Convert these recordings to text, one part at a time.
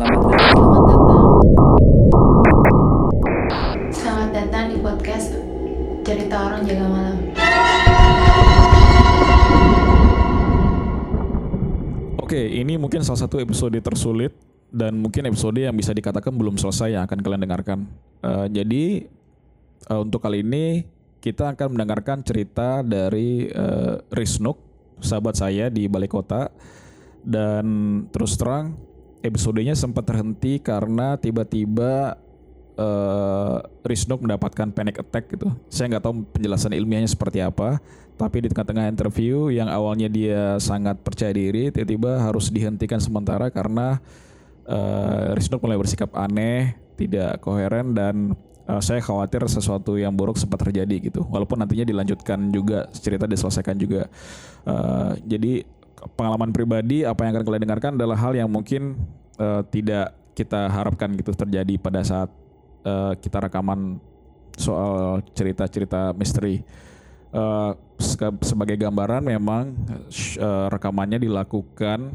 Selamat datang. Selamat datang. Selamat datang di podcast Cerita Orang Jaga Malam. Oke, ini mungkin salah satu episode tersulit dan mungkin episode yang bisa dikatakan belum selesai yang akan kalian dengarkan. Eh, jadi eh, untuk kali ini kita akan mendengarkan cerita dari uh, Risnuk, sahabat saya di balai kota. Dan terus terang episodenya sempat terhenti karena tiba-tiba uh, Risnuk mendapatkan panic attack gitu. Saya nggak tahu penjelasan ilmiahnya seperti apa, tapi di tengah-tengah interview yang awalnya dia sangat percaya diri, tiba-tiba harus dihentikan sementara karena uh, Risnuk mulai bersikap aneh, tidak koheren dan uh, saya khawatir sesuatu yang buruk sempat terjadi gitu. Walaupun nantinya dilanjutkan juga cerita diselesaikan juga. Uh, jadi pengalaman pribadi apa yang akan kalian dengarkan adalah hal yang mungkin uh, tidak kita harapkan gitu terjadi pada saat uh, kita rekaman soal cerita-cerita misteri. Uh, sebagai gambaran memang uh, rekamannya dilakukan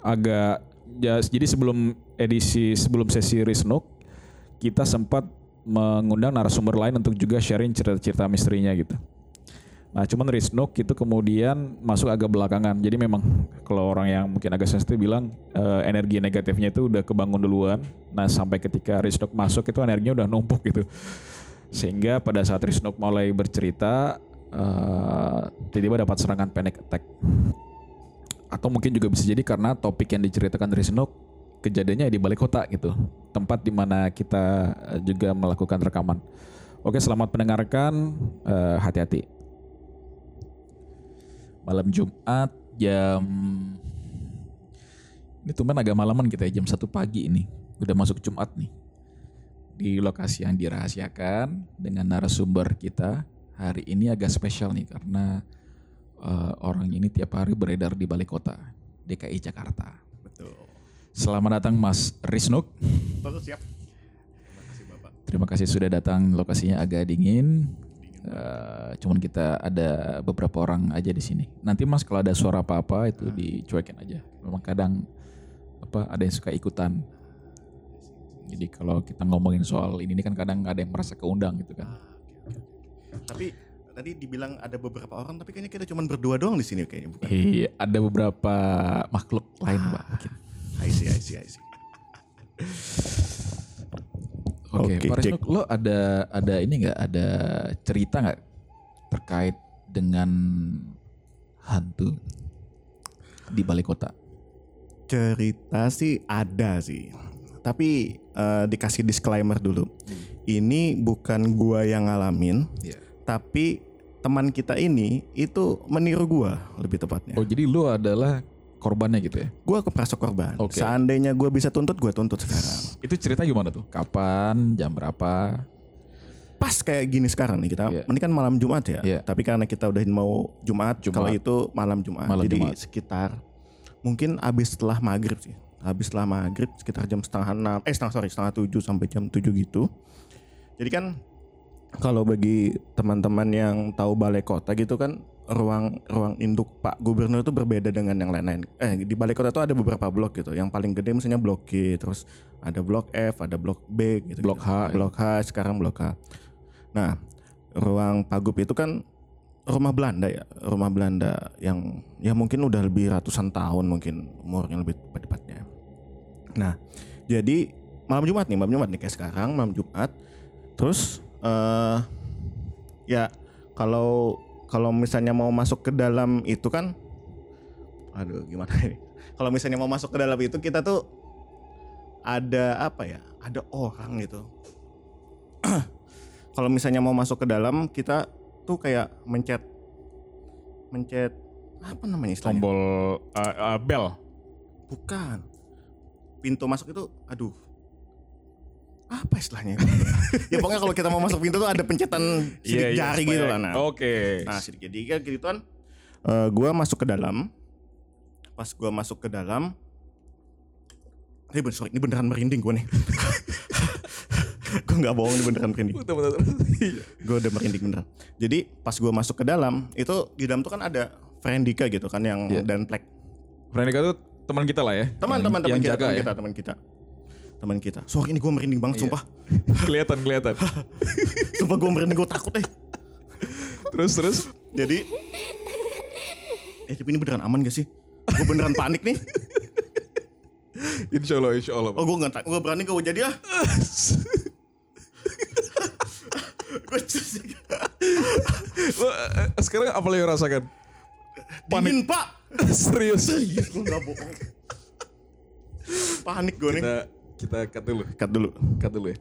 agak ya, jadi sebelum edisi sebelum sesi Risnuk kita sempat mengundang narasumber lain untuk juga sharing cerita-cerita misterinya gitu. Nah, cuman Risnuk itu kemudian masuk agak belakangan. Jadi memang kalau orang yang mungkin agak sensitif bilang uh, energi negatifnya itu udah kebangun duluan. Nah, sampai ketika Risnuk masuk itu energinya udah numpuk gitu. Sehingga pada saat Risnuk mulai bercerita uh, tiba-tiba dapat serangan panic attack. Atau mungkin juga bisa jadi karena topik yang diceritakan Risnuk kejadiannya di balik kota gitu, tempat di mana kita juga melakukan rekaman. Oke, selamat mendengarkan, uh, hati-hati. Malam Jumat jam ini tuh agak malaman kita ya jam satu pagi ini, udah masuk Jumat nih di lokasi yang dirahasiakan dengan narasumber kita hari ini agak spesial nih karena uh, orang ini tiap hari beredar di balik kota DKI Jakarta. Betul. Selamat datang Mas Risnuk. Betul siap. Terima kasih Bapak. Terima kasih sudah datang. Lokasinya agak dingin. Uh, cuman kita ada beberapa orang aja di sini. Nanti Mas kalau ada suara apa-apa itu dicuekin aja. Memang kadang apa ada yang suka ikutan. Jadi kalau kita ngomongin soal ini, ini kan kadang ada yang merasa keundang gitu kan. Tapi tadi dibilang ada beberapa orang, tapi kayaknya kita cuma berdua doang di sini kayaknya bukan? Iya, ada beberapa makhluk lain, Pak. Mungkin. I see, I see, I see. Oke, Oke, Pak lo ada ada ini nggak ada cerita nggak terkait dengan hantu di balik kota? Cerita sih ada sih. Tapi eh, dikasih disclaimer dulu. Ini bukan gua yang ngalamin, Iya. tapi teman kita ini itu meniru gua lebih tepatnya. Oh, jadi lo adalah korbannya gitu ya? Gua keprasok korban. Oke. Seandainya gua bisa tuntut, gua tuntut sekarang. Itu cerita gimana tuh? Kapan? Jam berapa? Pas kayak gini sekarang nih kita. Iya. Ini kan malam Jumat ya. Iya. Tapi karena kita udah mau Jumat, Jumat. kalau itu malam Jumat. Malam Jadi Jumat. sekitar mungkin abis setelah maghrib sih. Habis setelah maghrib sekitar jam setengah enam, eh setengah sorry setengah tujuh sampai jam tujuh gitu. Jadi kan kalau bagi teman-teman yang tahu balai kota gitu kan ruang ruang induk Pak Gubernur itu berbeda dengan yang lain-lain. Eh di balai kota itu ada beberapa blok gitu. Yang paling gede misalnya blok G, terus ada blok F, ada blok B gitu. Blok H. Blok H, sekarang blok H. Nah, ruang Pagub itu kan rumah Belanda ya, rumah Belanda yang ya mungkin udah lebih ratusan tahun mungkin umurnya lebih tepatnya. Nah, jadi malam Jumat nih, malam Jumat nih kayak sekarang malam Jumat. Terus eh ya kalau kalau misalnya mau masuk ke dalam itu kan aduh gimana ini? Kalau misalnya mau masuk ke dalam itu kita tuh ada apa ya? Ada orang gitu. kalau misalnya mau masuk ke dalam kita tuh kayak mencet mencet apa namanya istilahnya? Tombol uh, uh, bel. Bukan. Pintu masuk itu aduh. Apa istilahnya? ya pokoknya kalau kita mau masuk pintu tuh ada pencetan sidik jari gitu lah nah. Oke. Nah, sidik jadi kayak gitu kan eh, gua masuk ke dalam. Pas gua masuk ke dalam ini, ben- sorry, ini beneran merinding gue nih. gue nggak bohong ini beneran merinding. gue udah merinding beneran. Jadi pas gue masuk ke dalam itu di dalam tuh kan ada Frendika gitu kan yang Iya. dan plek Veronica tuh teman kita lah ya. teman-teman Yang- teman yang kita jaga teman ya. kita teman kita teman kita. Sorry ini gue merinding banget sumpah. kelihatan kelihatan. Sumpah gue merinding gue takut eh. terus terus. Jadi Eh tapi ini beneran aman gak sih? Gue beneran panik nih. Insya Allah insya Allah. Oh gue gak, gue berani gue jadi ah. Gue eh, sekarang apa yang rasakan? Dingin pak. Serius. Serius gue gak bohong. Panik gue nih. Kita kita cut dulu. Cut dulu. Cut dulu ya.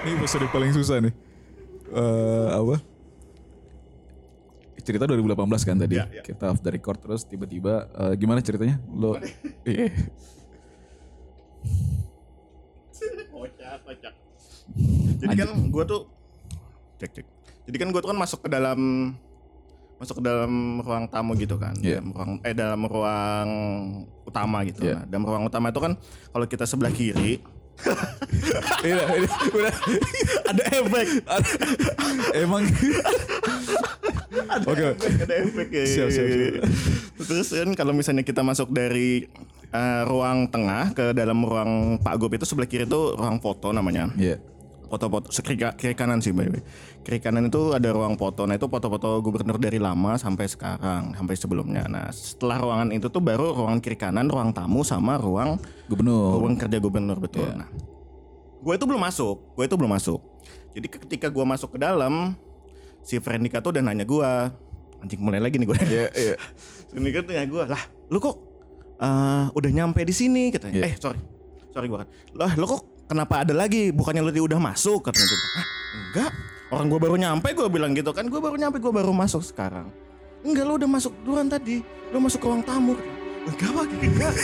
Ini episode paling susah nih. Eh apa? Cerita 2018 kan tadi. Ya, ya. Kita off the record terus tiba-tiba eh, gimana ceritanya? Lo Iya. Kocak. Jadi kan gue tuh cek cek. Jadi kan gue tuh kan masuk ke dalam masuk ke dalam ruang tamu gitu kan, Iya. dalam ruang eh dalam ruang utama gitu. Iya. Nah, dalam ruang utama itu kan kalau kita sebelah kiri Iya, ini udah ada efek, emang Oke. ada efek ya. Siap, siap, siap. Terus kan kalau misalnya kita masuk dari eh, ruang tengah ke dalam ruang Pak Gub itu sebelah kiri itu ruang foto namanya. Iya. foto-foto kiri, kiri kanan sih by the way. Kiri kanan itu ada ruang foto. Nah itu foto-foto gubernur dari lama sampai sekarang, sampai sebelumnya. Nah setelah ruangan itu tuh baru ruangan kiri kanan, ruang tamu sama ruang Gubernur. ruang kerja gubernur betul. Iya. Nah, gue itu belum masuk, gue itu belum masuk. Jadi ketika gue masuk ke dalam, si Frendika tuh udah nanya gue, anjing mulai lagi nih gue. Iya, iya. Frendika tuh nanya gue, lah lu kok eh, udah nyampe di sini katanya. Iya. Eh sorry, sorry gue kan. Lah lu kok kenapa ada lagi? Bukannya lu udah masuk katanya. gitu. Hah, enggak. Orang gue baru nyampe gue bilang gitu kan. Gue baru nyampe gue baru masuk sekarang. Enggak lu udah masuk duluan tadi. Lu masuk ke ruang tamu. Enggak pak, enggak.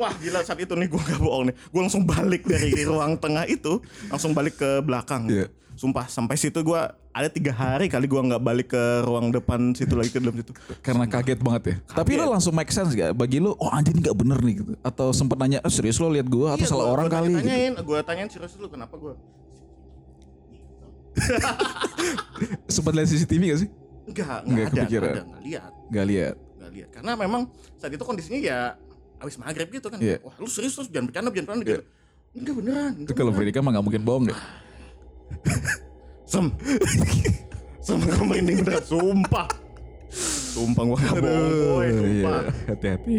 Wah gila saat itu nih gue gak bohong nih Gue langsung balik dari ruang tengah itu Langsung balik ke belakang Iya. Sumpah sampai situ gue ada tiga hari kali gue nggak balik ke ruang depan situ lagi ke dalam situ Karena kaget banget ya. Tapi lo langsung make sense gak? Bagi lo, oh anjing ini gak bener nih gitu. Atau sempet nanya, oh, serius lo lihat gue atau salah orang kali? Gitu. tanyain gue tanyain serius lu kenapa gue Sempet lihat CCTV gak sih? Enggak, Nggak enggak ada, kepikiran. enggak ada, enggak lihat, Gak lihat. enggak lihat. Karena memang saat itu kondisinya ya habis maghrib gitu kan. Iya. Wah, lu serius terus jangan bercanda, jangan bercanda gitu. Enggak beneran. Itu kalau. Fredika mah gak mungkin bohong deh. Sem. Sem gue merinding beneran, sumpah. Sumpah gue gak bohong, boy, Iya, sumpah. hati-hati.